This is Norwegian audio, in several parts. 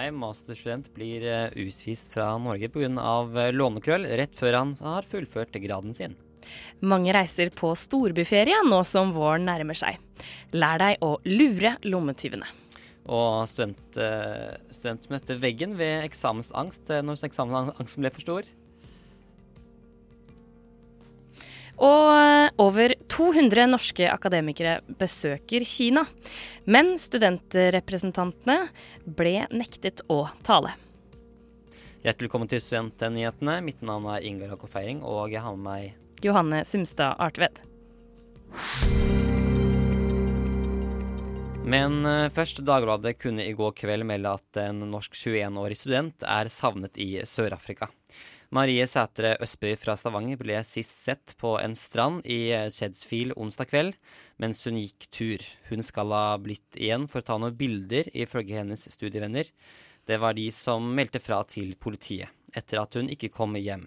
Hei, masterstudent blir eh, utvist fra Norge pga. lånekrøll rett før han har fullført graden sin. Mange reiser på storbyferie nå som våren nærmer seg. Lær deg å lure lommetyvene. Og student, eh, student møtte veggen ved eksamensangst eh, når eksamensangsten ble for stor. Og eh, over 200 norske akademikere besøker Kina. Men studentrepresentantene ble nektet å tale. Hjertelig velkommen til Studentnyhetene. Mitt navn er Ingar Hakko Feiring, og jeg har med meg Johanne Sumstad Artved. Men eh, først, Dagbladet kunne i går kveld melde at en norsk 21-årig student er savnet i Sør-Afrika. Marie Sætre Østby fra Stavanger ble sist sett på en strand i Chedsfield onsdag kveld mens hun gikk tur. Hun skal ha blitt igjen for å ta noen bilder, ifølge hennes studievenner. Det var de som meldte fra til politiet, etter at hun ikke kom hjem.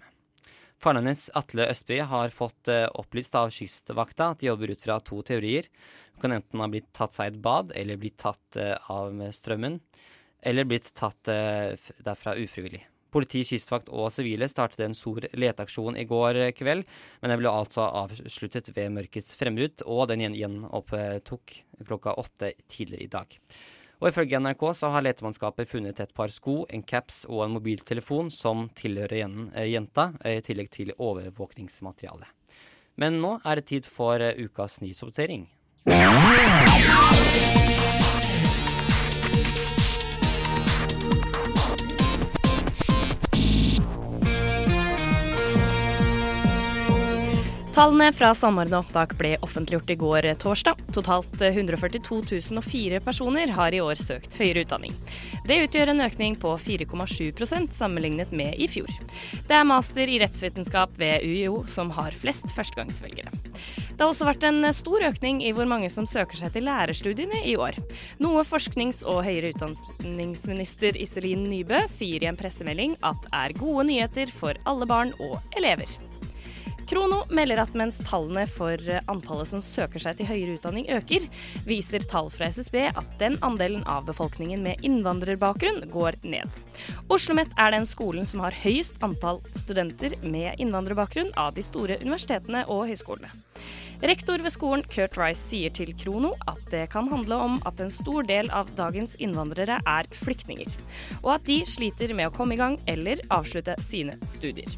Faren hennes, Atle Østby, har fått uh, opplyst av Kystvakta at de jobber ut fra to teorier. Hun kan enten ha blitt tatt seg et bad, eller blitt tatt uh, av strømmen, eller blitt tatt derfra ufrivillig. Politi, kystvakt og sivile startet en stor leteaksjon i går kveld, men den ble altså avsluttet ved mørkets frembrudd, og den gjenopptok klokka åtte tidligere i dag. Og Ifølge NRK så har letemannskapet funnet et par sko, en caps og en mobiltelefon som tilhører eh, jenta, i tillegg til overvåkningsmateriale. Men nå er det tid for eh, ukas nyhetsoppdatering. Tallene fra Samordna opptak ble offentliggjort i går torsdag. Totalt 142 004 personer har i år søkt høyere utdanning. Det utgjør en økning på 4,7% sammenlignet med i fjor. Det er master i rettsvitenskap ved UiO som har flest førstegangsvelgere. Det har også vært en stor økning i hvor mange som søker seg til lærerstudiene i år. Noe forsknings- og høyere utdanningsminister Iselin Nybø sier i en pressemelding at er gode nyheter for alle barn og elever. Krono melder at mens tallene for eh, antallet som søker seg til høyere utdanning øker, viser tall fra SSB at den andelen av befolkningen med innvandrerbakgrunn går ned. Oslo OsloMet er den skolen som har høyest antall studenter med innvandrerbakgrunn av de store universitetene og høyskolene. Rektor ved skolen, Kurt Rice, sier til Krono at det kan handle om at en stor del av dagens innvandrere er flyktninger, og at de sliter med å komme i gang eller avslutte sine studier.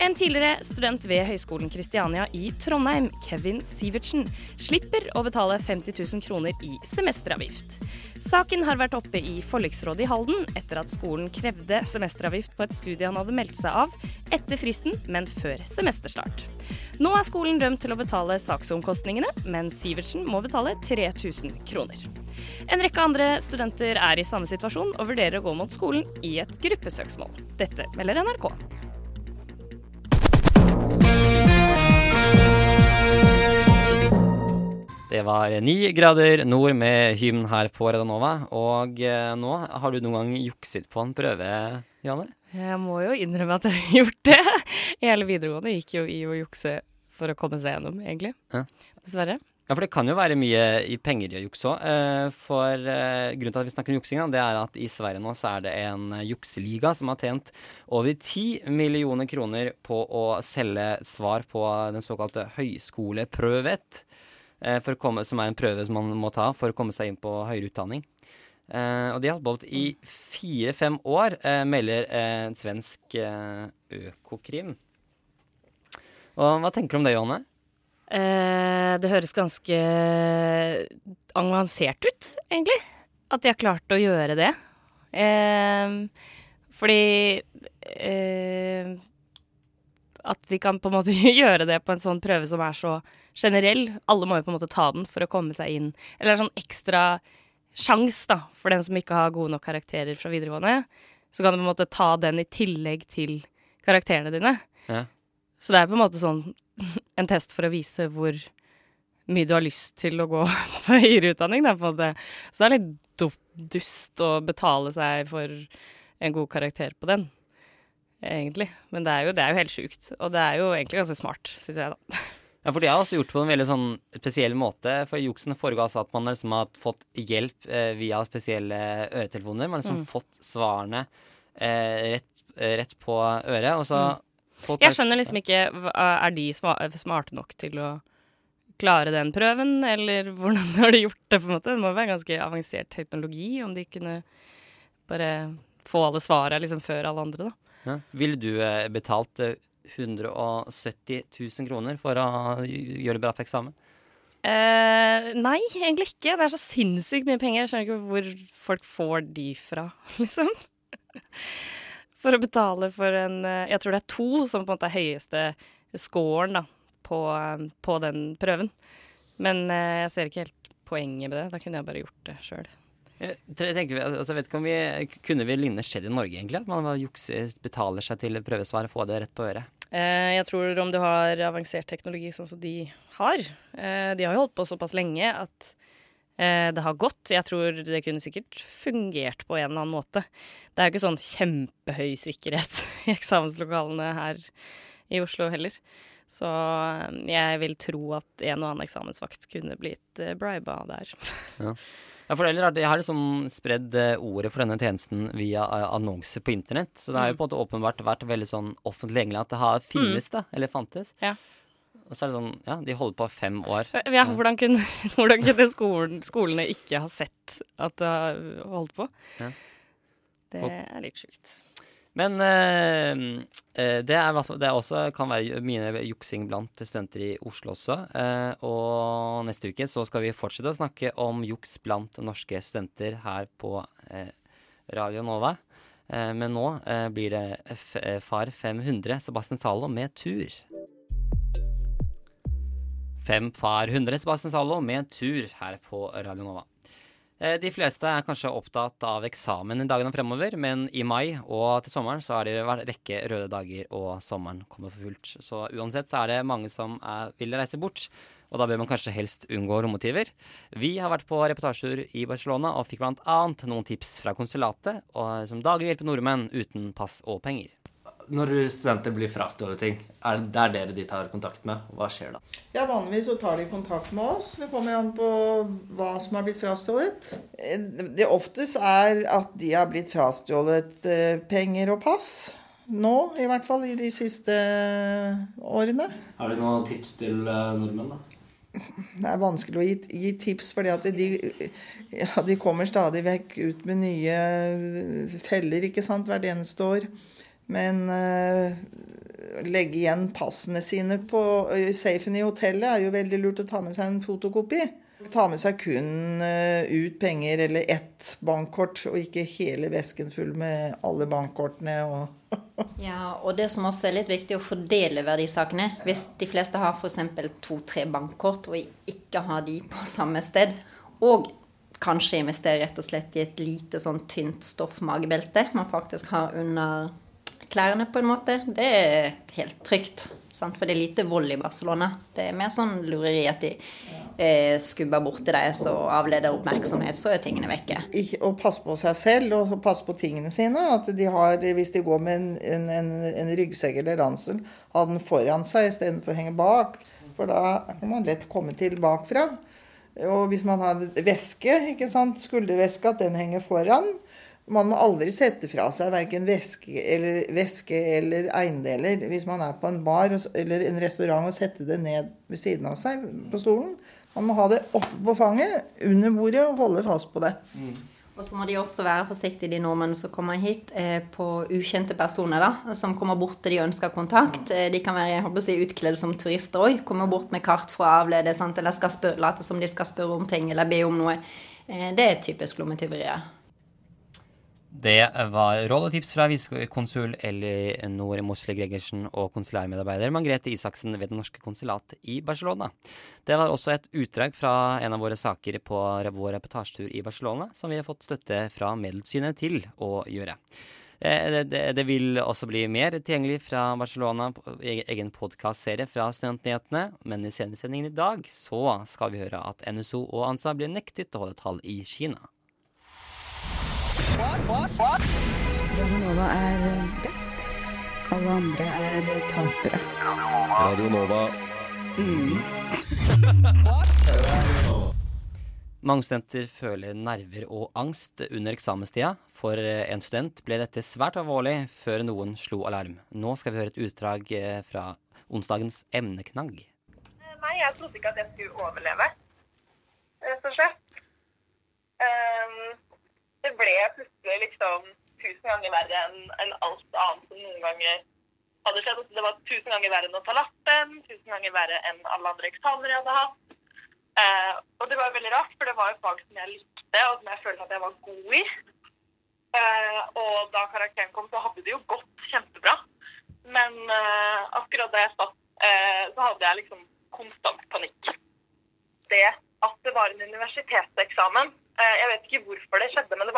En tidligere student ved Høgskolen Kristiania i Trondheim, Kevin Sivertsen, slipper å betale 50 000 kroner i semesteravgift. Saken har vært oppe i forliksrådet i Halden etter at skolen krevde semesteravgift på et studie han hadde meldt seg av etter fristen, men før semesterstart. Nå er skolen dømt til å betale saksomkostningene, men Sivertsen må betale 3000 kroner. En rekke andre studenter er i samme situasjon og vurderer å gå mot skolen i et gruppesøksmål. Dette melder NRK. Det var ni grader nord med hymn her på Redanova. Og eh, nå har du noen gang jukset på en prøve, Janne? Jeg må jo innrømme at jeg har gjort det. Hele videregående gikk jo i å jukse for å komme seg gjennom, egentlig. Ja. Dessverre. Ja, for det kan jo være mye i penger i å jukse òg. Eh, for eh, grunnen til at vi snakker om juksing, det er at i Sverige nå så er det en jukseliga som har tjent over 10 millioner kroner på å selge svar på den såkalte høyskoleprøvet. Eh, komme, som er en prøve som man må ta for å komme seg inn på høyere utdanning. Uh, og de har holdt på i fire-fem år, uh, melder uh, en svensk Økokrim. Og hva tenker du om det, Johanne? det høres ganske avansert ut, egentlig. At de har klart å gjøre det. fordi At de kan på en måte gjøre det på en sånn prøve som er så generell. Alle må jo på en måte ta den for å komme seg inn. Eller en sånn ekstra sjans da, for den som ikke har gode nok karakterer fra videregående. Så kan du på en måte ta den i tillegg til karakterene dine. Ja. Så det er på en måte sånn en test for å vise hvor mye du har lyst til å gå på høyere utdanning. Da, på måte. Så det er litt dust å betale seg for en god karakter på den, egentlig. Men det er jo, det er jo helt sjukt. Og det er jo egentlig ganske smart, syns jeg, da. Ja, for Det har også gjort på en veldig sånn spesiell måte. For juksen foregår altså at man liksom har fått hjelp eh, via spesielle øretelefoner. Man har liksom Mm. fått svarene eh, rett, eh, rett på øret, og så Mm. Jeg skjønner liksom ikke Er de smarte nok til å klare den prøven, eller hvordan har de gjort det, på en måte? Det må være ganske avansert teknologi om de kunne bare få alle svarene liksom før alle andre, da. Ja. Ville du eh, betalt eh, 170 000 kroner for å gjøre det bra på eksamen? Eh, nei, egentlig ikke. Det er så sinnssykt mye penger. Jeg skjønner ikke hvor folk får de fra, liksom. For å betale for en eh, Jeg tror det er to som på en måte er høyeste scoren da, på, eh, på den prøven. Men eh, jeg ser ikke helt poenget med det. Da kunne jeg bare gjort det sjøl. Jeg tenker, vi- altså, jeg vet ikke om vi Kunne vi lignende skjedd i Norge, egentlig? At man jukser, betaler seg til prøvesvar og får det rett på øret? Eh, jeg tror om du har avansert teknologi sånn som de har eh, De har jo holdt på såpass lenge at eh, det har gått. Jeg tror det kunne sikkert fungert på en eller annen måte. Det er jo ikke sånn kjempehøy sikkerhet i eksamenslokalene her i Oslo heller. Så jeg vil tro at en og annen eksamensvakt kunne blitt briba der. Ja, for ellers har de har liksom spredd eh, ordet for denne tjenesten via eh, annonser på internett. Så det har jo på en måte åpenbart vært veldig sånn offentlig egentlig at det har finnes, da. Eller fantes. Ja. Og så er det sånn Ja, de holder på fem år. Ja, hvordan kunne, hvordan kunne skolen, skolene ikke ha sett at det har holdt på? Ja. Det er litt sjukt. Men eh, eh, det, er, det også, kan være mye juksing blant studenter i Oslo også. Eh, og neste uke så skal vi fortsette å snakke om juks blant norske studenter her på eh, Radio Nova. Eh, men nå eh, blir det F Far 500, Sebastian Zalo med tur. Fem Far 100, Sebastian Zalo med tur her på Radio Nova. Eh, De fleste er kanskje opptatt av eksamen i dagene fremover, men i mai og til sommeren så er det en rekke røde dager, og sommeren kommer for fullt. Så uansett så er det mange som er, vil reise bort, og da bør man kanskje helst unngå rommotiver. Vi har vært på reportasjer i Barcelona og fikk annet noen tips fra konsulatet, og, som daglig hjelper nordmenn uten pass og penger. Når studenter blir frastjålet ting, er det der dere de tar kontakt med? Hva skjer da? Ja, Vanligvis så tar de kontakt med oss. Det kommer an på hva som har blitt frastjålet. Eh, Det oftest er at de har blitt frastjålet eh, penger og pass. Nå, i hvert fall i de siste årene. Har du noen tips til eh, nordmenn, da? Det er vanskelig å gi, gi tips, fordi de, ja, de kommer stadig vekk ut med nye feller ikke sant, hvert eneste år. Men eh, legge igjen passene sine på eh, safen i hotellet er jo veldig lurt å ta med seg en fotokopi. Ta med seg kun eh, ut penger eller ett bankkort, og ikke hele vesken full med alle bankkortene og Ja, og det som også er litt viktig, å fordele verdisakene. Hvis de fleste har f.eks. to-tre bankkort, og ikke har de på samme sted, og kanskje investere rett og slett i et lite sånn tynt stoffmagebelte man faktisk har under klærne, på en måte, det er helt trygt. Sant? For det er lite vold i Barcelona. Det er mer sånn lureri at de eh, skubber borti deg, så avleder oppmerksomhet, så er tingene vekke. å passe på seg selv og passe på tingene sine. At de har, hvis de går med en, en, en, en ryggsekk eller ransel, ha den foran seg istedenfor å henge bak. For da kan man lett komme til bakfra. Og hvis man har væske, ikke sant, skuldervæske, at den henger foran. Man må aldri sette fra seg verken væske eller, væske eller eiendeler hvis man er på en bar eller en restaurant og sette det ned ved siden av seg på stolen. Man må ha det oppe på fanget, under bordet, og holde fast på det. Og så må de også være forsiktige, de nordmennene som kommer hit, eh, på ukjente personer da, som kommer bort til de ønsker kontakt. Eh, de kan være jeg håper å si, utkledd som turister òg. Kommer bort med kart for å avlede, sant? eller skal spør, late som de skal spørre om ting eller be om noe. Eh, det er typisk lommetyverier. Det var råd og tips fra visekonsul Elly Nord Mosle Gregersen og konsulærmedarbeider Margrethe Isaksen ved det norske konsulatet i Barcelona. Det var også et utdrag fra en av våre saker på vår reportasjetur i Barcelona, som vi har fått støtte fra Meddelsynet til å gjøre. Eh, Det, det, det vil også bli mer tilgjengelig fra Barcelona, egen egen podkastserie fra Studentnyhetene. Men i sendingen i dag så skal vi høre at NSO og ANSA blir nektet å holde tall i Kina. Radionova er best. Alle andre er tapere. Radio Nova. Mange studenter føler nerver og angst under eksamenstida. For eh, en student ble dette svært alvorlig før noen slo alarm. Nå skal vi høre et utdrag eh, fra onsdagens emneknagg. Nei, jeg trodde ikke at jeg skulle overleve, rett og slett. Ehm, det ble plutselig liksom tusen ganger verre enn en alt annet som noen ganger hadde skjedd. Det var tusen ganger verre enn å ta lappen, tusen ganger verre enn alle andre eksamener jeg hadde hatt. Eh, og det var veldig rart, for det var et fag som jeg likte, og som jeg følte at jeg var god i. Eh, og da karakteren kom, så hadde det jo gått kjempebra. Men eh, akkurat da jeg satt, eh, så hadde jeg liksom konstant panikk. Det at det var en universitetseksamen, eh, jeg vet ikke hvorfor det skjedde, men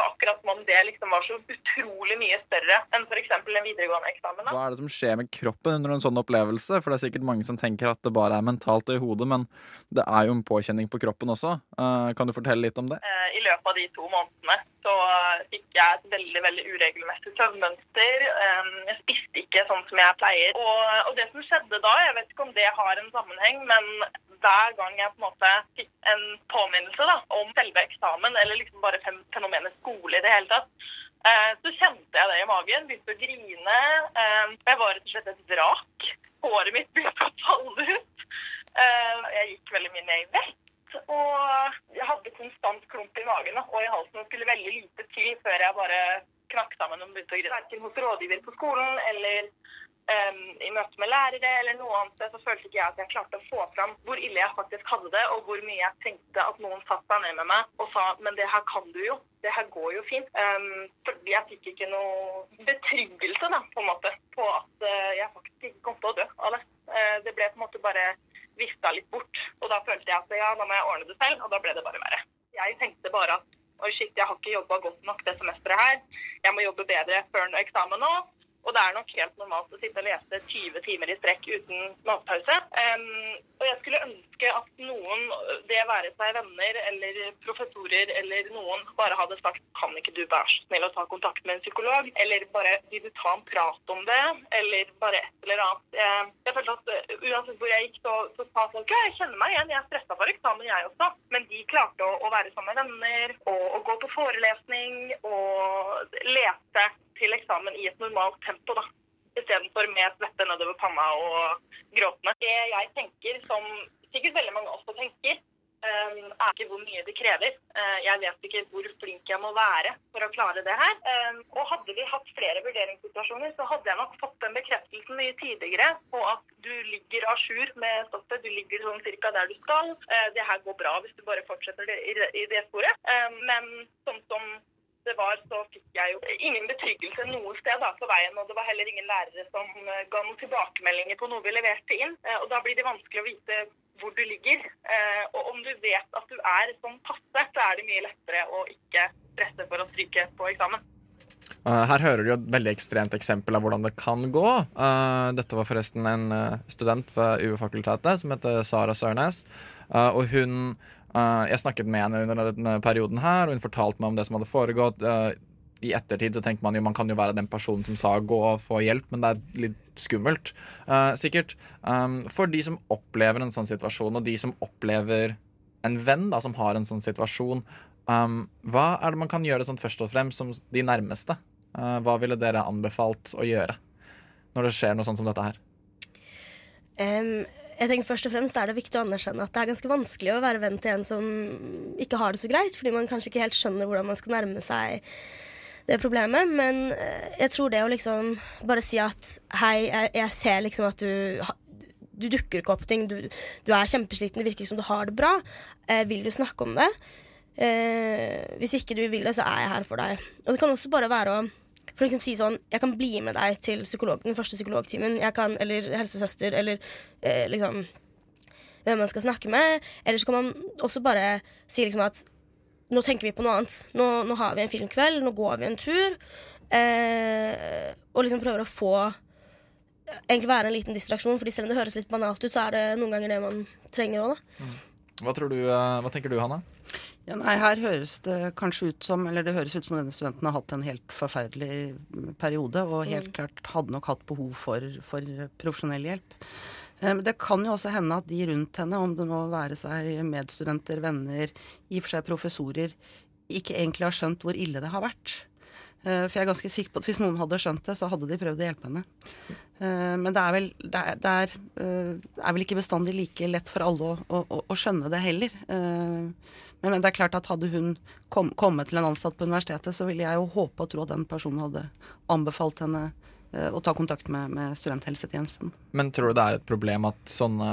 det liksom var så utrolig mye større enn f.eks. en videregående eksamen. Da. Hva er det som skjer med kroppen under en sånn opplevelse? For det er sikkert mange som tenker at det bare er mentalt og i hodet, men det er jo en påkjenning på kroppen også. Eh, kan du fortelle litt om det? Eh, I løpet av de to månedene så eh, fikk jeg et veldig veldig uregelmessig søvnmønster. Jeg spiste ikke sånn som jeg pleier. Og, og det som skjedde da, jeg vet ikke om det har en sammenheng, men hver gang jeg på en måte fikk en påminnelse da, om selve eksamen, eller liksom bare fenomenet skole i det hele tatt, eh, så kjente jeg det i magen. Begynte å grine. eh, Jeg var rett og slett et vrak. Håret mitt begynte å falle ut. Eh, Jeg gikk veldig mye ned i vekt. Og jeg hadde konstant klump i magen og i halsen. Det skulle veldig lite til før jeg bare knakk sammen og begynte å grine. Verken hos rådgiver på skolen eller em, i møte med lærere eller noe annet så følte ikke jeg at jeg klarte å få fram hvor ille jeg faktisk hadde det, og hvor mye jeg tenkte at noen satte seg ned med meg og sa men det her kan du jo. Det her går jo fint. Um, fordi jeg fikk ikke noe betryggelse da, på en måte, på at eh, jeg faktisk ikke kom til å dø av det. Uh, det ble på en måte bare vifta litt bort. Og da følte jeg at ja, da må jeg ordne det selv, og da ble det bare verre. Jeg tenkte bare at oi shit, jeg har ikke jobba godt nok det semesteret her. Jeg må jobbe bedre før eksamen nå. Og det er nok helt normalt å sitte og lese 20 timer i strekk uten matpause. Um, og jeg skulle ønske at noen, det være seg venner eller professorer eller noen, bare hadde sagt kan ikke du være så snill å ta kontakt med en psykolog? Eller bare vil du ta en prat om det? Eller bare et eller annet. Jeg, jeg følte at eh, uansett hvor jeg gikk, så, så sa folk ja, jeg kjenner meg igjen, jeg er stressa for eksamen, jeg også. Men de klarte å, å være sammen med venner og, og gå på forelesning og lese til eksamen i et normalt tempo, da. Istedenfor med svette nedover panna og gråtende. Det jeg tenker, som sikkert veldig mange også tenker, eh, er ikke hvor mye det krever. Eh, Jeg vet ikke hvor flink jeg må være for å klare det her. Eh, Og hadde vi hatt flere vurderingssituasjoner, så hadde jeg nok fått den bekreftelsen mye tidligere på at du ligger à jour med stoffet. Du ligger sånn cirka der du skal. Eh, Det her går bra hvis du bare fortsetter det i det- sporet. Eh, Men sånn som det var, så fikk jeg jo ingen betryggelse noe sted da, på veien. Og det var heller ingen lærere som eh, ga noen tilbakemeldinger på noe vi leverte inn. Eh, Og da blir det vanskelig å vite hvor du ligger. Eh, Og om du vet at du er sånn passe, så er det mye lettere å ikke stresse for å stryke på eksamen. Her hører du jo et veldig ekstremt eksempel av hvordan det kan gå. Dette var forresten en student ved UV-fakultetet som heter Sara Sørnes. Og hun eh, Jeg snakket med henne under denne perioden her, og hun fortalte meg om det som hadde foregått. Eh, I ettertid så tenker man jo man kan jo være den personen som sa gå og få hjelp, men det er litt skummelt. eh, sikkert. Um, for de som opplever en sånn situasjon, og de som opplever en venn da, som har en sånn situasjon, um, hva er det man kan gjøre sånn først og fremst som de nærmeste? Hva ville dere anbefalt å gjøre når det skjer noe sånt som dette her? Em, jeg tenker Først og fremst er det viktig å anerkjenne at det er ganske vanskelig å være venn til en som ikke har det så greit, fordi man kanskje ikke helt skjønner hvordan man skal nærme seg det problemet. Men eh, jeg tror det å liksom bare si at hei, jeg, jeg ser liksom at du du dukker ikke opp på ting. Du, du er kjempesliten, det virker som du har det bra. Eh, vil du snakke om det? Eh, hvis ikke du vil det, så er jeg her for deg. Og det kan også bare være å for eksempel si sånn Jeg kan bli med deg til psykolog, den første psykologtimen. Jeg kan, eller helsesøster, eller eh, liksom hvem man skal snakke med. Eller så kan man også bare si liksom at nå tenker vi på noe annet. Nå, nå har vi en filmkveld, nå går vi en tur. Eh, og liksom prøver å få Egentlig være en liten distraksjon, Fordi selv om det høres litt banalt ut, så er det noen ganger det man trenger òg, da. Hva, tror du, eh, hva tenker du, Hanne? Ja, nei, Her høres det kanskje ut som eller det høres ut som denne studenten har hatt en helt forferdelig periode, og helt Mm. klart hadde nok hatt behov for, for profesjonell hjelp. Eh, Men det kan jo også hende at de rundt henne, om det nå være seg medstudenter, venner, i og for seg professorer, ikke egentlig har skjønt hvor ille det har vært. Eh, For jeg er ganske sikker på at hvis noen hadde skjønt det, så hadde de prøvd å hjelpe henne. Eh, Men det er vel, det er, det er, eh, er vel ikke bestandig like lett for alle å, å, å- skjønne det heller. Men, det er klart at hadde hun kom, kommet til en ansatt på universitetet, så ville jeg jo håpe og tro at den personen hadde anbefalt henne å ta kontakt med, med studenthelsetjenesten. Men tror du det er et problem at sånne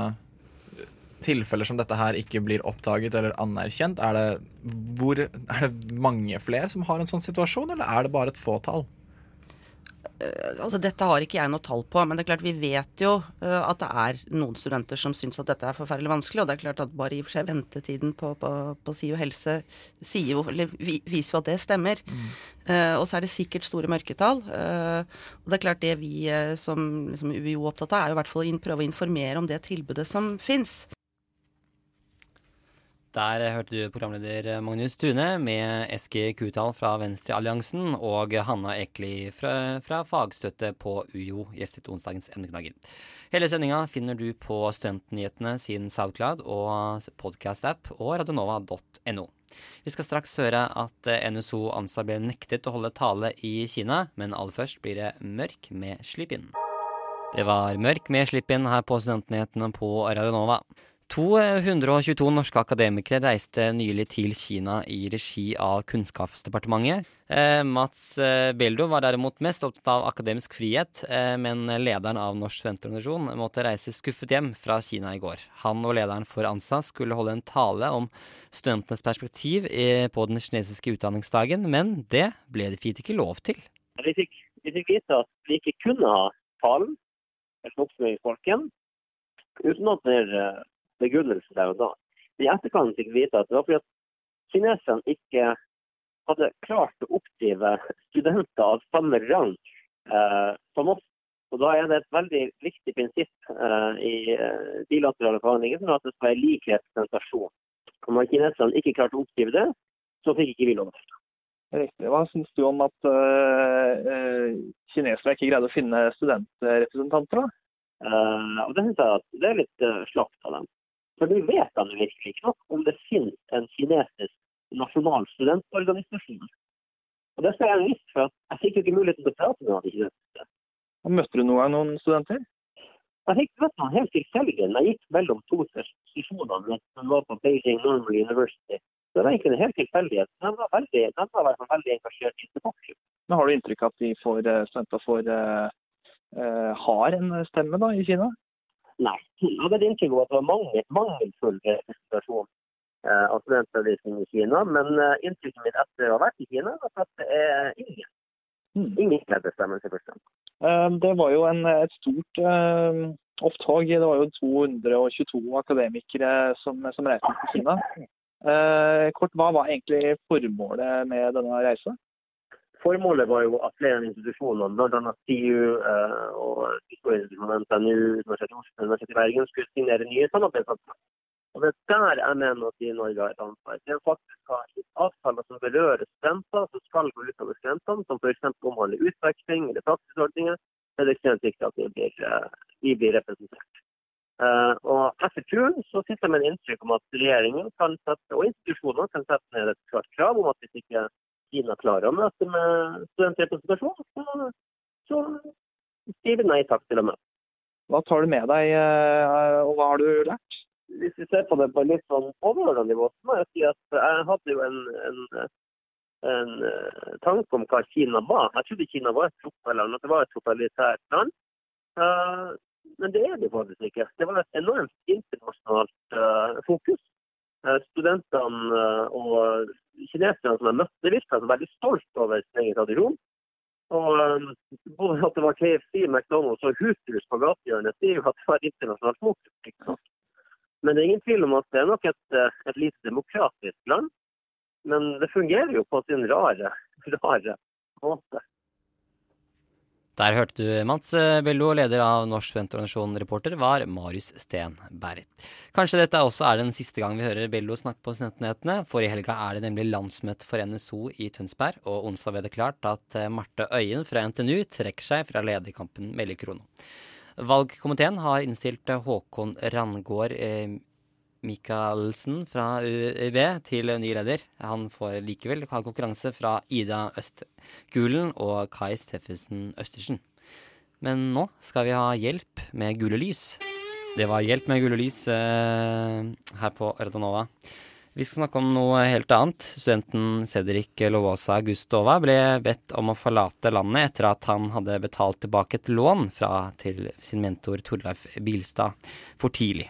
tilfeller som dette her ikke blir oppdaget eller anerkjent? Er det, hvor, er det mange flere som har en sånn situasjon, eller er det bare et fåtall? Eh, altså Dette har ikke jeg noe tall på, men det er klart vi vet jo eh, at det er noen studenter som syns at dette er forferdelig vanskelig. Og det er klart at bare i og for seg ventetiden på, på, på SIO helse sier jo, eller vi, viser jo at det stemmer. Eh, og så er det sikkert store mørketall. Uh, og det er klart det vi som liksom, UiO er opptatt av, er jo i hvert fall å prøve å informere om det tilbudet som fins. Der hørte du programleder Magnus Tune med Eski Kutal fra Venstrealliansen og Hanna Ekli fra, fra Fagstøtte på UiO gjestet onsdagens emneknagger. Hele sendinga finner du på Studentnyhetene sin Soundcloud og podcast-app og radionova.no. Vi skal straks høre at NSO ANSA ble nektet å holde tale i Kina, men aller først blir det Mørk med Slipp inn. Det var Mørk med Slipp inn her på Studentnyhetene på Radionova. 222 norske akademikere reiste nylig til Kina i regi av Kunnskapsdepartementet. Eh, Mats eh, Beldo var derimot mest opptatt av akademisk frihet, eh, men lederen av Norsk studentorganisasjon måtte reise skuffet hjem fra Kina i går. Han og lederen for ANSA skulle holde en tale om studentenes perspektiv på den kinesiske utdanningsdagen, men det ble de fint ikke lov til. Vi fikk, vi fikk vite at vi ikke kunne ha talen, eller oppsummeringsfolken, uten at det er eh, begrunnelse der og da. Men I etterkant fikk vi vite at det var fordi at kineserne ikke hadde klart å oppdrive studenter av samme rang eh, som oss. Og Da er det et veldig viktig prinsipp eh, i eh, bilaterale forhandlinger som er at det skal være lik Om kineserne ikke klarte å oppdrive det, så fikk ikke vi lov. Riktig. Hva syns du om at øh, kinesere ikke greide å finne studentrepresentanter? da? Eh, og Det synes jeg at det er litt uh, slapt av dem. For vi vet da virkelig ikke nok om det finnes en kinesisk nasjonal studentorganisasjon. Og det skal jeg vise, for jeg fikk jo ikke muligheten til å prate med de kinesiske. Og Møtte du noen noen studenter? Jeg fikk møtt noen helt tilfeldig. Jeg gikk mellom to sesjoner mens jeg var på Beijing Normal University. Det var egentlig en helt tilfeldighet. De var, veldig, de var fall veldig engasjert i debatten. Men Har du inntrykk av at de får, øh, studenter får, øh, øh, har en stemme da, i Kina? Nei. Jeg hadde et inntrykk av at det var mange, mangelfull representasjon eh, av studentavisen i Kina. Men eh, inntrykket mitt etter å ha vært i Kina, er at det er ingen. Ingen medbestemmelse. for eksempel. Eh, Det var jo en, et stort øh, opptog. Det var jo 222 akademikere som, som reiste til Kina. Eh, kort, Hva var egentlig formålet med denne reisa? Formålet var jo at flere institusjoner, bl.a. TIU eh, og Historieinstituttet NTNU, Universitetet i Oslo, Universitetet i Bergen, skulle signere nye samarbeidsavtaler. Og Det er der jeg mener at vi i Norge har et ansvar. Det er faktisk avtaler som berører studenter, som skal gå utover studentene, som f.eks. omhandler utveksling eller praksisordninger. Det er ekstremt viktig at vi blir, eh, vi blir representert. Uh, og Etter turen så sitter jeg med en inntrykk om at regjeringen kan sette, og institusjoner kan sette ned et klart krav om at hvis ikke Kina klarer å møte med studentrepresentasjon, så, så sier vi nei takk til å møte. Hva tar du med deg, øh, og hva har du lært? Hvis vi ser på det på litt sånn overordnet nivå, så må jeg si at jeg hadde jo en, en, en eh, tanke om hva Kina var. Jeg trodde Kina var et totalitært at det var et totalitært land. Eh, men det er det faktisk ikke. Det var et enormt internasjonalt eh, fokus. Eh, studentene eh, og kineserne som jeg møtte, virka veldig stolt over sin egen tradisjon. Og eh, både at det var KFC, McDonald's og Hooters på gatehjørnet, sier jo at det var internasjonalt fokus. Men det er ingen tvil om at det er nok et, et lite demokratisk land. Men det fungerer jo på sin rare, rare måte. Der hørte du Mats Bello, leder av Norsk studentorganisasjon Reporter, var Marius Stenberg. Kanskje dette også er den siste gang vi hører Bello snakke på Studentnyhetene, for i helga er det nemlig landsmøte for NSO i Tønsberg, og onsdag ble det klart at Marte Øyen fra NTNU trekker seg fra lederkampen Melle Krono. Valgkomiteen har innstilt Håkon Randgård eh, Michaelsen fra UiB til ny leder. Han får likevel ha konkurranse fra Ida Østgulen og Kai Steffensen Østersen. Men nå skal vi ha hjelp med gule lys. Det var hjelp med gule lys eh, her på Radionova. Vi skal snakke om noe helt annet. Studenten Cedric Lovosa Gustova ble bedt om å forlate landet etter at han hadde betalt tilbake et lån fra til sin mentor Torleif Bilstad for tidlig.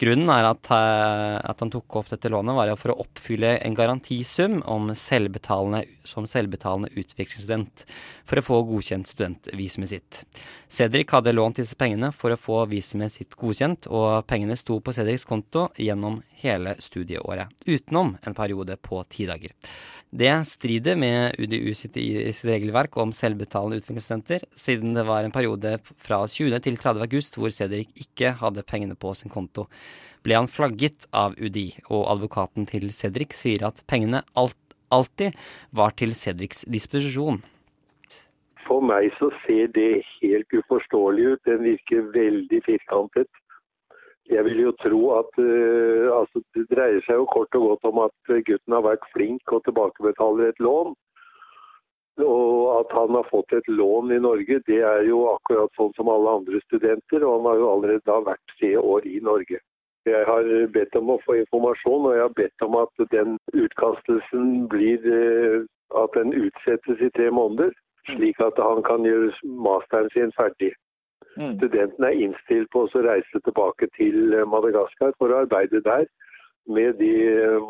Grunnen er at, eh, at, han tok opp dette lånet, var for å oppfylle en garantisum selvbetalende, som selvbetalende utvekslingsstudent for å få godkjent studentvisumet sitt. Cedric hadde lånt disse pengene for å få visumet sitt godkjent, og pengene sto på Cedrics konto gjennom hele studieåret, utenom en periode på ti dager. Det strider med UDU sitt, regelverk om selvbetalende utviklingsstudenter, siden det var en periode fra 20. til 30. august hvor Cedric ikke hadde pengene på sin konto. Ble han flagget av UDI, og advokaten til Cedric sier at pengene alt, alltid var til Cedrics disposisjon. For meg så ser det helt uforståelig ut. Den virker veldig firkantet. Jeg vil jo tro at uh, altså, det dreier seg jo kort og godt om at gutten har vært flink og tilbakebetaler et lån. Og at han har fått et lån i Norge, det er jo akkurat sånn som alle andre studenter. Og han har jo allerede da vært tre år i Norge. Jeg har bedt om å få informasjon, og jeg har bedt om at den utkastelsen blir uh, at den utsettes i tre måneder. Slik at han kan gjøre masteren sin ferdig. Mm. Studenten er innstilt på å reise tilbake til Madagaskar for å arbeide der med de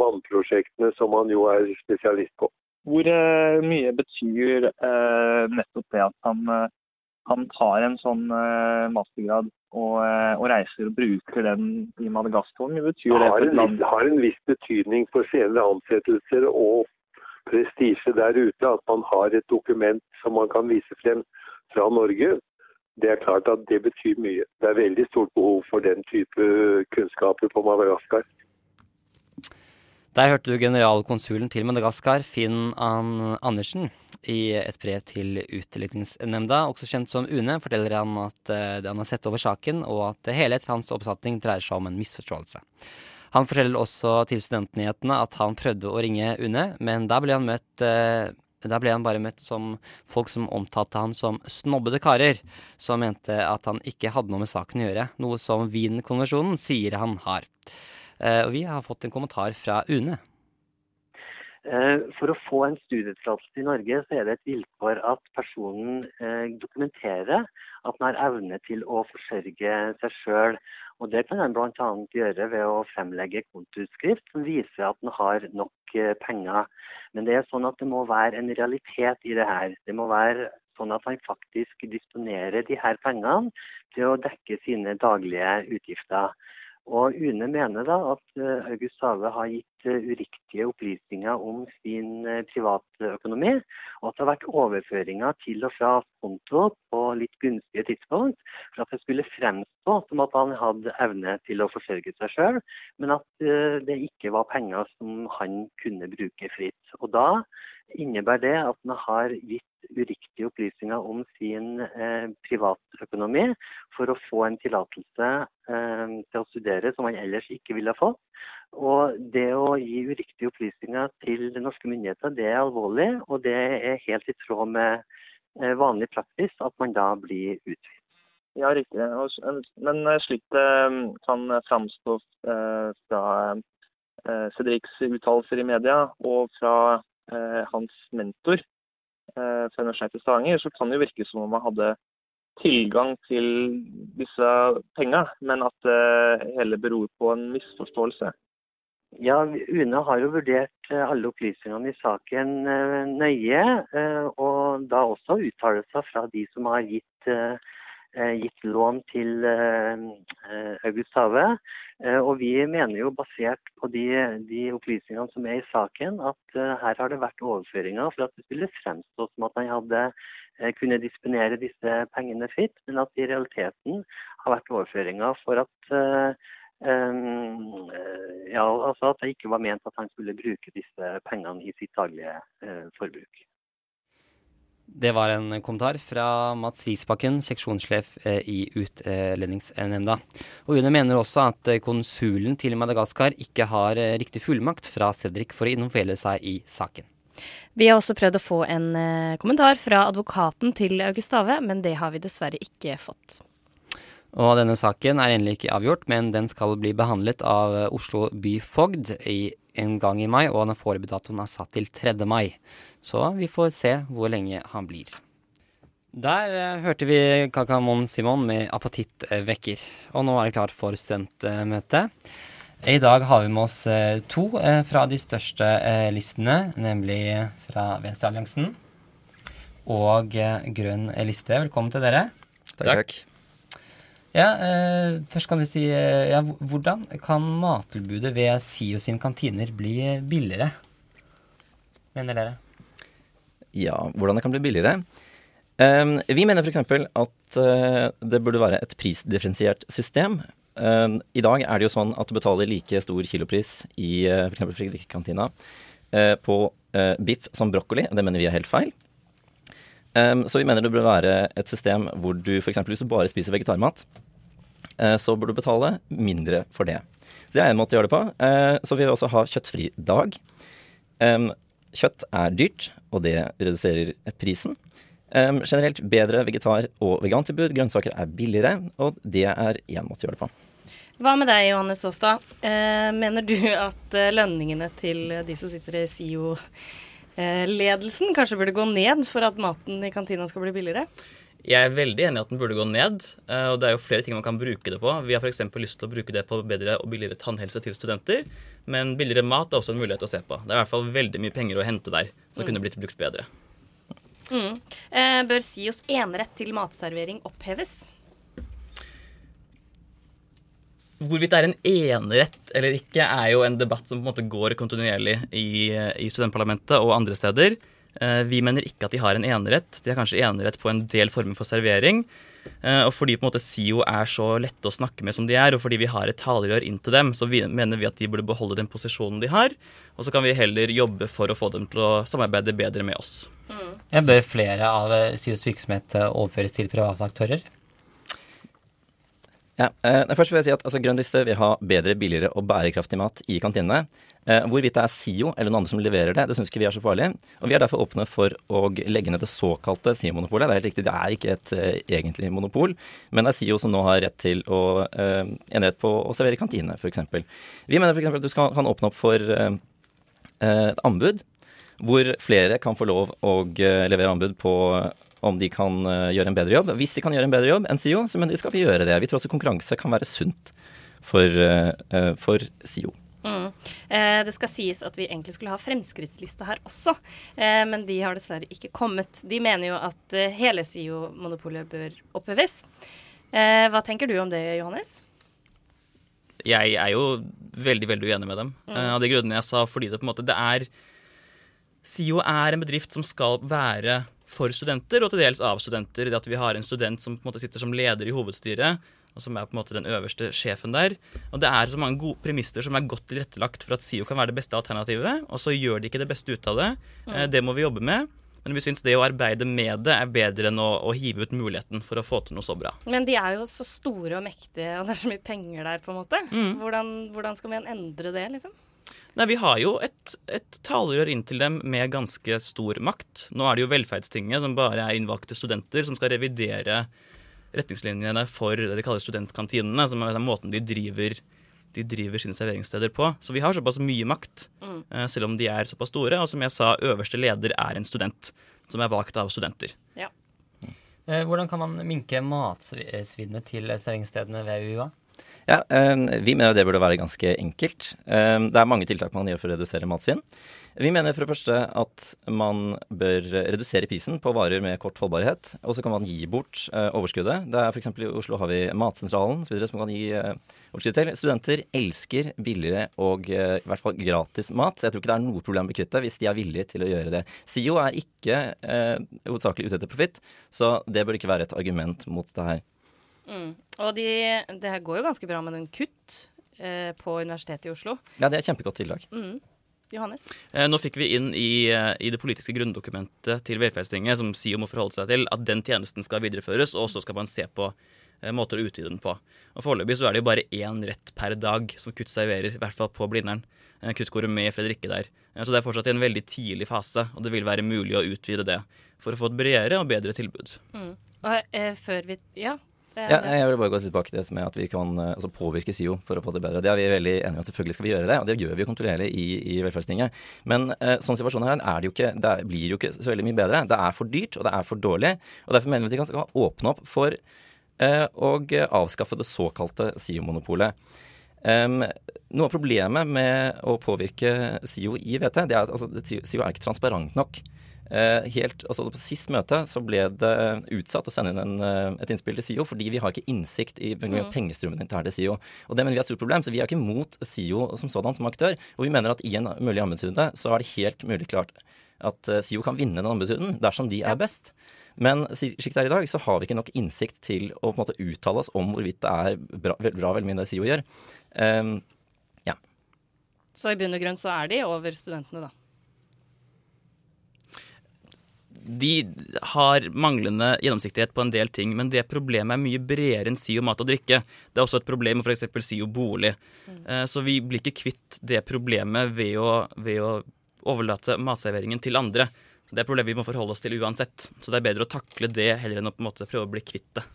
vannprosjektene som han jo er spesialist på. Hvor uh, mye betyr uh, nettopp det at han, uh, han tar en sånn mastergrad og, og, reiser og bruker den i Madagaskar? Hvor mye betyr det? Har en, har en viss betydning for senere ansettelser og prestisje der ute at man har et dokument som man kan vise frem fra Norge det er klart at det betyr mye. Det er veldig stort behov for den type kunnskaper på Madagaskar. Der hørte du generalkonsulen til Madagaskar, Finn Andersen. I et brev til Utlendingsnemnda, også kjent som UNE, forteller han at uh, han har sett over saken, og at hele etter hans oppfatning dreier seg om en misforståelse. Han forteller også til Studentnyhetene at han prøvde å ringe UNE, men da ble han møtt uh, der ble han bare møtt som folk som omtalte han som snobbede karer, som mente at han ikke hadde noe med saken å gjøre, noe som Wien-konvensjonen sier han har. Eh, og vi har fått en kommentar fra UNE. Eh, for å få en studietillatelse i Norge, så er det et vilkår at personen eh, dokumenterer at den har evne til å forsørge seg sjøl. Og Det kan en bl.a. gjøre ved å fremlegge kontoutskrift som viser at den har nok eh, penger. Men det er sånn at det må være en realitet i det her. Det må være sånn at han faktisk disponerer de her pengene til å dekke sine daglige utgifter. Og UNE mener da at eh, August Save har gitt eh, uriktige opplysninger om sin eh, privatøkonomi, og at det har vært overføringer til og fra konto på litt gunstige tidspunkt for at det skulle fremstå som at han hadde evne til å forsørge seg sjøl, men at det ikke var penger som han kunne bruke fritt. Og da innebærer det at han har gitt uriktige opplysninger om sin eh, privatøkonomi for å få en tillatelse eh, til å studere som han ellers ikke ville fått. Og det å gi uriktige opplysninger til norske myndigheter, det er alvorlig, og det er helt i tråd med eh, vanlig praksis at man da blir utvist. Ja, riktig. Men eh, slik det eh, kan framstå eh, fra Cedrics uttalelser i media og fra hans mentor, Eh, seg til Stavanger, så kan det jo virke som om man hadde tilgang til disse penga, men at det hele beror på en misforståelse. Ja, UNE har jo vurdert eh, alle opplysningene i saken eh, nøye, og da også uttalelser fra de som har gitt Eh, gitt lån til eh, eh, August Have. Og vi mener jo basert på de, de, opplysningene som er i saken, at her har det vært overføringer for at det skulle fremstå som at han hadde eh, kunne disponere disse pengene fritt, men at det i realiteten har vært overføringer for at eh, eh, ja, altså at det ikke var ment at han skulle bruke disse pengene i sitt daglige eh, forbruk. Det var en kommentar fra Mats Risbakken, seksjonssjef eh, i Utlendingsnemnda. Og UNE mener også at eh, konsulen til Madagaskar ikke har eh, riktig fullmakt fra Cedric for å involvere seg i saken. Vi har også prøvd å få en kommentar fra advokaten til August Augustave, men det har vi dessverre ikke fått. Og denne saken er endelig ikke avgjort, men den skal bli behandlet av eh, Oslo byfogd en gang i mai, og den foreløpige datoen er satt til 3. mai. Så vi får se hvor lenge han blir. Der eh, hørte vi Kakamon Simon med 'Appetittvekker'. Og nå er det klart for studentmøte. I dag har vi med oss eh, to eh, fra de største eh, listene, nemlig fra Venstrealliansen og eh, Grønn liste. Velkommen til dere. Takk. Takk. Ja, eh, først kan du si eh, ja, Hvordan kan mattilbudet ved SIO sin kantiner bli billigere? Mener dere? Ja, hvordan det kan bli billigere? Eh, vi mener f.eks. at uh, det burde være et prisdifferensiert system. Um, I dag er det jo sånn at du betaler like stor kilopris i uh, f.eks. Fredrikke-kantina uh, på biff som brokkoli. Det mener vi er helt feil. Um, så vi mener det burde være et system hvor du f.eks. hvis du bare spiser vegetarmat, uh, så burde du betale mindre for det. Så det er en måte å gjøre det på. Uh, så vi vil også ha kjøttfri dag. Um, kjøtt er dyrt, og det reduserer prisen. Um, generelt bedre vegetar- og vegantilbud. Grønnsaker er billigere, og det er én måte å gjøre det på. Hva med deg, Johannes Aastad? Eh, mener du at eh, lønningene til de som sitter i SIO-ledelsen kanskje burde gå ned for at maten i kantina skal bli billigere? Jeg er veldig enig i at den burde gå ned, eh, og det er jo flere ting man kan bruke det på. Vi har f.eks. lyst til å bruke det på bedre og billigere tannhelse til studenter, men billigere mat er også en mulighet å se på. Det er i hvert fall veldig mye penger å hente der, som Mm. kunne blitt brukt bedre. Mm. Eh, bør SIOs enerett til matservering oppheves? Hvorvidt det er en enerett eller ikke, er jo en debatt som på en måte går kontinuerlig i, i studentparlamentet og andre steder. Eh, Vi mener ikke at de har en enerett. De har kanskje enerett på en del former for servering. Eh, Og fordi på en måte SIO er så lette å snakke med som de er, og fordi vi har et talerør inn til dem, så vi, mener vi at de burde beholde den posisjonen de har. Og så kan vi heller jobbe for å få dem til å samarbeide bedre med oss. Jeg bør flere av eh, SIOs virksomhet overføres til private aktører? Ja, eh, først vil jeg si at altså, Grønn vil ha bedre, billigere og bærekraftig mat i kantinene. Eh, hvorvidt det er SIO eller noen andre som leverer det, det syns ikke vi er så farlig. Og vi er derfor åpne for å legge ned det såkalte SIO-monopolet. Det er helt riktig, det er ikke et eh, egentlig monopol, men det er SIO som nå har rett til å eh, enerett på å servere i kantine, f.eks. Vi mener f.eks. at du skal, kan åpne opp for eh, et anbud hvor flere kan få lov å eh, levere anbud på om de kan eh, gjøre en bedre jobb. Hvis de kan gjøre en bedre jobb enn SIO, så mener vi skal vi gjøre det. Vi tror også konkurranse kan være sunt for, eh, eh, for SIO. Mm. Eh, det skal sies at vi egentlig skulle ha Fremskrittslista her også, eh, men de har dessverre ikke kommet. De mener jo at eh, hele SIO-monopolet bør oppheves. Eh, hva tenker du om det, Johannes? jeg er jo veldig veldig uenig med dem. Mm. eh, av de grunnene jeg sa, fordi det på en måte det er SIO er en bedrift som skal være for studenter, og til dels av studenter. Det at vi har en student som på en måte sitter som leder i hovedstyret, og som er på en måte den øverste sjefen der. Og det er så mange gode premisser som er godt tilrettelagt for at SIO kan være det beste alternativet, og så gjør de ikke det beste ut av det. Eh, Mm. Det må vi jobbe med. Men vi syns det å arbeide med det er bedre enn å, å hive ut muligheten for å få til noe så bra. Men de er jo så store og mektige, og det er så mye penger der, på en måte. Mm. Hvordan, hvordan skal vi endre det, liksom? Nei, Vi har jo et, et talerør inn til dem med ganske stor makt. Nå er det jo Velferdstinget, som bare er innvalgte studenter, som skal revidere retningslinjene for det de kaller studentkantinene, som er den måten de driver, de driver sine serveringssteder på. Så vi har såpass mye makt, Mm. eh, selv om de er såpass store. Og som jeg sa, øverste leder er en student, som er valgt av studenter. Ja. Eh, Hvordan kan man minke matsvinnet til serveringsstedene ved UiA? Ja, eh, Vi mener det burde være ganske enkelt. Eh, Det er mange tiltak man gjør for å redusere matsvinn. Vi mener for det første at man bør redusere prisen på varer med kort holdbarhet. Og så kan man gi bort eh, overskuddet. Det er F.eks. i Oslo har vi Matsentralen videre, som kan gi eh, overskudd til. Studenter elsker billigere og eh, i hvert fall gratis mat. Så jeg tror ikke det er noe problem å kutte hvis de er villige til å gjøre det. SIO er ikke eh, hovedsakelig ute etter profitt, så det bør ikke være et argument mot det her. Mm. Og de, det her går jo ganske bra med den kutt eh, på Universitetet i Oslo. Ja, det er et kjempegodt tiltak. Mm. Johannes? Eh, Nå fikk vi inn i, eh, i det politiske grunndokumentet til Velferdstinget, som SIO må forholde seg til, at den tjenesten skal videreføres, og så skal man se på eh, måter å utvide den på. Og Foreløpig så er det jo bare én rett per dag som Kutt serverer, i hvert fall på Blindern. Eh, med Gourmet Fredrikke der. Eh, Så det er fortsatt i en veldig tidlig fase, og det vil være mulig å utvide det for å få et bredere og bedre tilbud. Mm. Og eh, før vi Ja. Ja, jeg vil bare gå tilbake til det med at vi kan eh, altså påvirke SIO for å få det bedre. Det er vi veldig enige om at selvfølgelig skal vi gjøre det, og det gjør vi jo kontrollerlig i, i Velferdstinget. Men eh, sånn situasjonen her er det jo ikke, det blir jo ikke så veldig mye bedre. Det er for dyrt, og det er for dårlig. Og derfor mener vi at vi kan åpne opp for eh, å avskaffe det såkalte SIO-monopolet. Um, noe av problemet med å påvirke SIO i VT, det er at altså, SIO er ikke transparent nok. Eh, helt, altså På sist møte så ble det utsatt å sende inn en, eh, et innspill til SIO, fordi vi har ikke innsikt i Mm. pengestrømmen internt til SIO. Og det mener vi er et stort problem, så vi er ikke mot SIO som sådan som aktør. Og vi mener at i en mulig anbudsrunde så er det helt mulig klart at eh, SIO kan vinne den anbudsrunden dersom de er best. Men slik det er i dag, så har vi ikke nok innsikt til å på en måte uttale oss om hvorvidt det er bra, bra veldig mye det SIO gjør. Um, ja. Så i bunn og grunn så er de over studentene, da. De har manglende gjennomsiktighet på en del ting, men det problemet er mye bredere enn SIO mat og drikke. Det er også et problem med f.eks. SIO bolig. Eh, Så vi blir ikke kvitt det problemet ved å, ved å overlate matserveringen til andre. Det er et problem vi må forholde oss til uansett. Så det er bedre å takle det heller enn å på en måte prøve å bli kvitt det.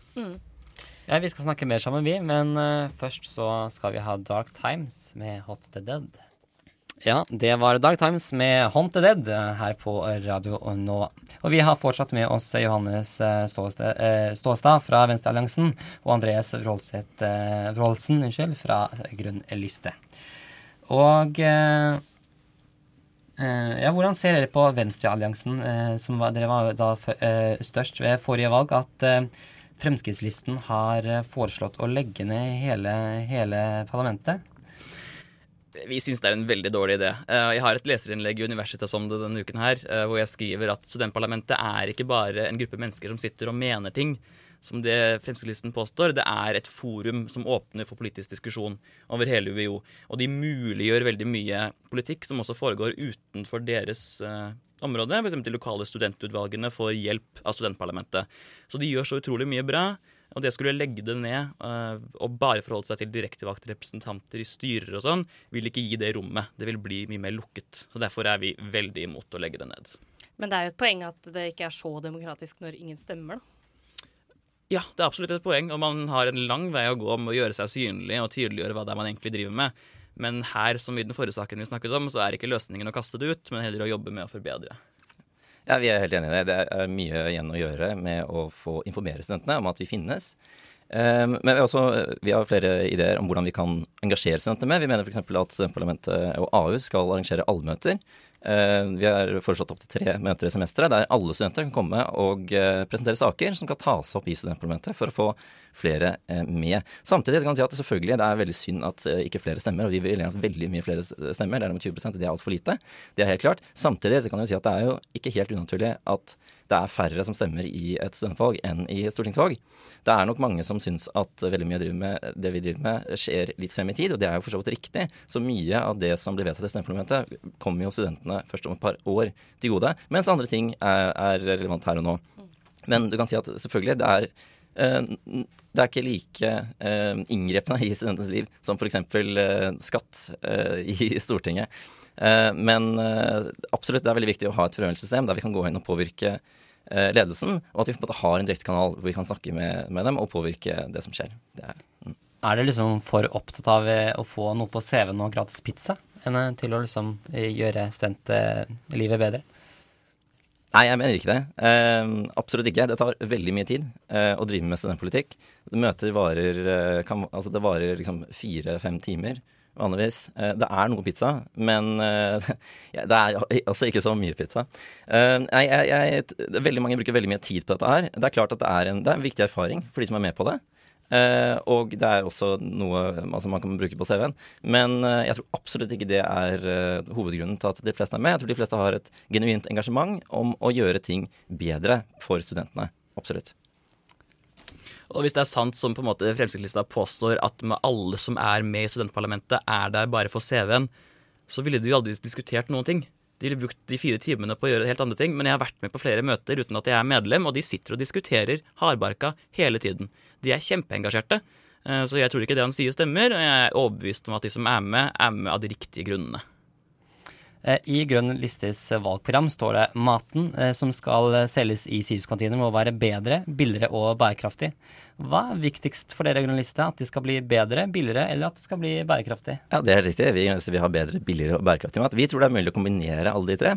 Ja, Vi skal snakke mer sammen, vi, men uh, først så skal vi ha Dark Times med Hot the Dead. Ja, det var Dark Times med Hot the Dead eh, her på Radio Nova. Og vi har fortsatt med oss Johannes eh, Ståstad, eh, Ståstad fra Venstrealliansen og Andreas Wroldset, Wroldsen unnskyld, fra Grønn liste. Og ja, hvordan ser dere på Venstrealliansen, som var, dere var da størst ved forrige valg, at Fremskrittslisten har foreslått å legge ned hele, hele parlamentet? Vi syns det er en veldig dårlig idé. Eh, Jeg har et leserinnlegg i Universitas om det denne uken her, eh, hvor jeg skriver at studentparlamentet er ikke bare en gruppe mennesker som sitter og mener ting, som det Fremskrittslisten påstår. Det er et forum som åpner for politisk diskusjon over hele UiO. Og de muliggjør veldig mye politikk som også foregår utenfor deres eh, område. F.eks. de lokale studentutvalgene får hjelp av studentparlamentet. Så de gjør så utrolig mye bra. Og det skulle legge det ned eh, og bare forholde seg til direktevalgte representanter i styrer og sånn, vil ikke gi det rommet. Det vil bli mye mer lukket. Så Derfor er vi veldig imot å legge det ned. Men det er jo et poeng at det ikke er så demokratisk når ingen stemmer, da. Ja, det er absolutt et poeng, og man har en lang vei å gå med å gjøre seg synlig og tydeliggjøre hva det er man egentlig driver med. Men her, som i den forrige saken vi snakket om, så er ikke løsningen å kaste det ut, men heller å jobbe med å forbedre. Ja, Vi er helt enig i det. Det er mye igjen å gjøre med å få informere studentene om at vi finnes. Um, men vi også, vi har flere ideer om hvordan vi kan engasjere studentene med. Vi mener f.eks. at studentparlamentet og AU skal arrangere allmøter. Uh, vi har foreslått opptil tre møter i semesteret der alle studenter kan komme og uh, presentere saker som kan tas opp i studentparlamentet for å få flere uh, med. Samtidig kan man si at det selvfølgelig det er veldig synd at uh, ikke flere stemmer, og vi vil gjerne at veldig mye flere stemmer. Det er om 20% det er altfor lite. Det er helt klart. Samtidig så kan man si at det er jo ikke helt unaturlig at det er færre som stemmer i et studentvalg enn i et stortingsvalg. Det er nok mange som syns at veldig mye med, det vi driver med, skjer litt frem i tid, og det er jo for så vidt riktig. Så mye av det som blir vedtatt i studentparlamentet, kommer jo studentene først om et par år til gode, mens andre ting er, er relevant her og nå. Men du kan si at selvfølgelig, det er eh, det er ikke like inngrepne inngrepende i studentens liv som f.eks. Eh, skatt eh, i Stortinget. Eh, men eh, absolutt, det er veldig viktig å ha et forhørelsessystem der vi kan gå inn og påvirke eh, ledelsen, og at vi på en måte har en direkte kanal hvor vi kan snakke med, med dem og påvirke det som skjer. Det er, mm. Er det liksom for opptatt av eh, å få noe på CV-en og gratis pizza, enn eh, til å liksom eh, gjøre studentlivet bedre? Nei, jeg mener ikke det. Eh, absolutt ikke. Det tar veldig mye tid eh, å drive med studentpolitikk. Møter varer eh, kan, Altså, det varer liksom fire-fem timer vanligvis. Eh, det er noe pizza, men eh, det er altså ikke så mye pizza. Eh, jeg, jeg, jeg, veldig mange bruker veldig mye tid på dette her. Det er klart at det er en, det er en viktig erfaring for de som er med på det. Uh, og det er også noe altså man kan bruke på CV-en. Men uh, jeg tror absolutt ikke det er uh, hovedgrunnen til at de fleste er med. Jeg tror de fleste har et genuint engasjement om å gjøre ting bedre for studentene. Absolutt. Og hvis det er sant som på en måte Fremskrittslista påstår, at med alle som er med i studentparlamentet, er der bare for CV-en, så ville du jo aldri diskutert noen ting. De ville brukt de fire timene på å gjøre helt andre ting, men jeg har vært med på flere møter uten at jeg er medlem, og de sitter og diskuterer hardbarka hele tiden. De er kjempeengasjerte. Eh, så jeg tror ikke det han sier stemmer, og jeg er overbevist om at de som er med, er med av de riktige grunnene. Eh, I Grønn listes valgprogram står det maten eh, som skal selges i sykehuskantiner må være bedre, billigere og bærekraftig. Hva er viktigst for dere journalister? liste? At de skal bli bedre, billigere, eller at det skal bli bærekraftig? Ja, det er riktig. Vi vi har bedre, billigere og bærekraftig mat. Vi tror det er mulig å kombinere alle de tre.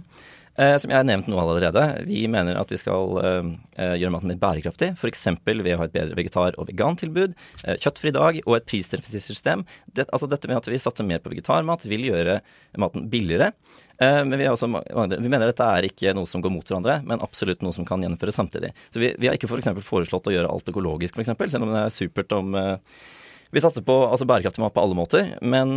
Eh, som jeg har nevnt noe allerede. Vi mener at vi skal eh, eh gjøre maten mer bærekraftig. F.eks. ved å ha et bedre vegetar- og vegantilbud, eh, kjøttfri dag og et prisdifferensiert Det, altså dette med at vi satser mer på vegetarmat, vil gjøre maten billigere. Eh, men vi, også, vi, mener dette er ikke noe som går mot hverandre, men absolutt noe som kan gjennomføres samtidig. Så vi, vi har ikke. For foreslått å gjøre alt økologisk, f.eks., selv om det er supert om eh, vi satser på altså bærekraftig mat på alle måter, men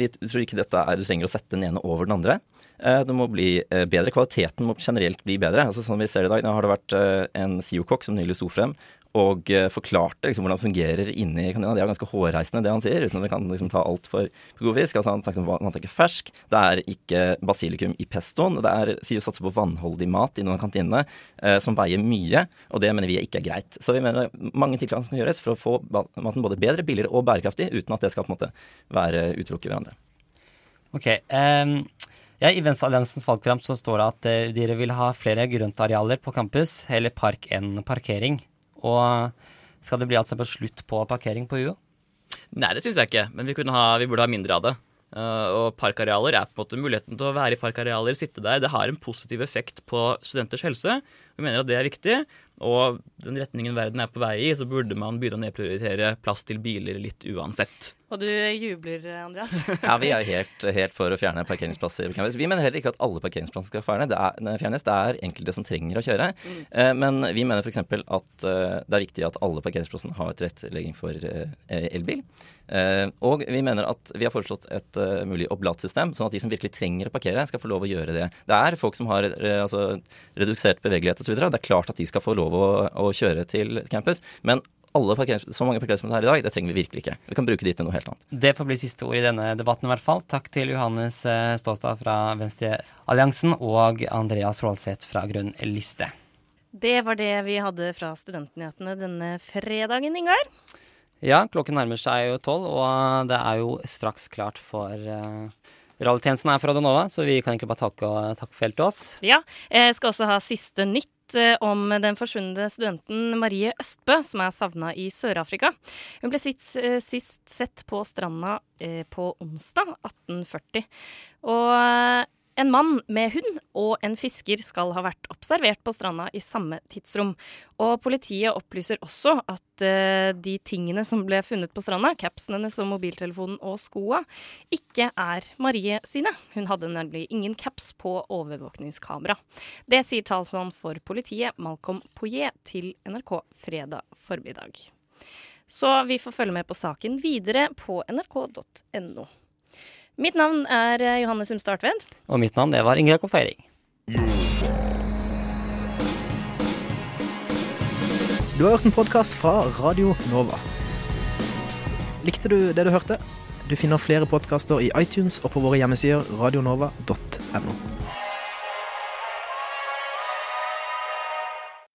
vi tror ikke dette er, du trenger å sette den ene over den andre. Eh, det må bli eh, bedre. Kvaliteten må generelt bli bedre. Altså Sånn vi ser i dag, nå har det vært eh, en SIO-kokk som nylig sto frem og forklarte liksom hvordan det fungerer inni kanina. Det er ganske hårreisende, det han sier, uten at vi kan liksom ta alt for, god fisk. Altså Han snakket om at det ikke er fersk, det er ikke basilikum i pestoen. Det er å satse på vannholdig mat i noen av kantinene eh, som veier mye, og det mener vi ikke er greit. Så vi mener mange tiltak som kan gjøres for å få maten både bedre, billigere og bærekraftig, uten at det skal på en måte være utelukke hverandre. Ok, um ja, I Venstrealliansens valgprogram så står det at uh, dere vil ha flere grøntarealer på campus, heller park enn parkering. Og skal det bli altså på slutt på parkering på UiO? Nei, det syns jeg ikke, men vi, ha, vi, burde ha mindre av det. Uh, og parkarealer er på en måte muligheten til å være i parkarealer, sitte der. Det har en positiv effekt på studenters helse. Vi mener at det er viktig. Og den retningen verden er på vei i, så burde man begynne å nedprioritere plass til biler litt uansett. Og du jubler, Andreas? ja, vi er helt, helt, for å fjerne parkeringsplasser. Vi mener heller ikke at alle parkeringsplasser skal fjernes. Det er, fjernes. Det er enkelte som trenger å kjøre. Mm. Eh, men vi mener f.eks. at eh, det er viktig at alle parkeringsplassene har tilrettelegging for eh, elbil. Eh, og vi mener at vi har foreslått et mulig oblatsystem, sånn at de som virkelig trenger å parkere, skal få lov å gjøre det. Det er folk som har altså, redusert bevegelighet osv. Det er klart at de skal få lov å, å kjøre til campus. Men alle så mange parkeringsplasser her i dag, det trenger vi virkelig ikke. Vi kan bruke de til noe helt annet. Det får bli siste ord i denne debatten i hvert fall. Takk til Johannes eh, Ståstad fra Venstrealliansen og Andreas Rålseth fra Grønn liste. Det var det vi hadde fra Studentnyhetene denne fredagen, Ingar. Ja, klokken nærmer seg jo tolv, og det er jo straks klart for uh, Radiotjenesten er fra Donova, så vi kan egentlig bare takke, takke for helt til oss. Ja, jeg skal også ha siste nytt Eh, om den forsvunne studenten Marie Østbø, som er savna i Sør-Afrika. Hun ble sist, eh, sist, sett på stranda eh, på onsdag 1840. Og en mann med hund og en fisker skal ha vært observert på stranda i samme tidsrom. Og politiet opplyser også at uh, de tingene som ble funnet på stranda, capsen hennes og mobiltelefonen og skoa, ikke er Marie sine. Hun hadde nemlig ingen caps på overvåkningskamera. Det sier talsmann for politiet, Malcolm Poyet, til NRK fredag formiddag. Så vi får følge med på saken videre på nrk.no. Mitt navn er Johannes Johanne Sumstad Artvedt. Og mitt navn det var Ingrid Jakob Feiring. Du har hørt en podkast fra Radio Nova. Likte du det du hørte? Du finner flere podkaster i iTunes og på våre hjemmesider radionova.no.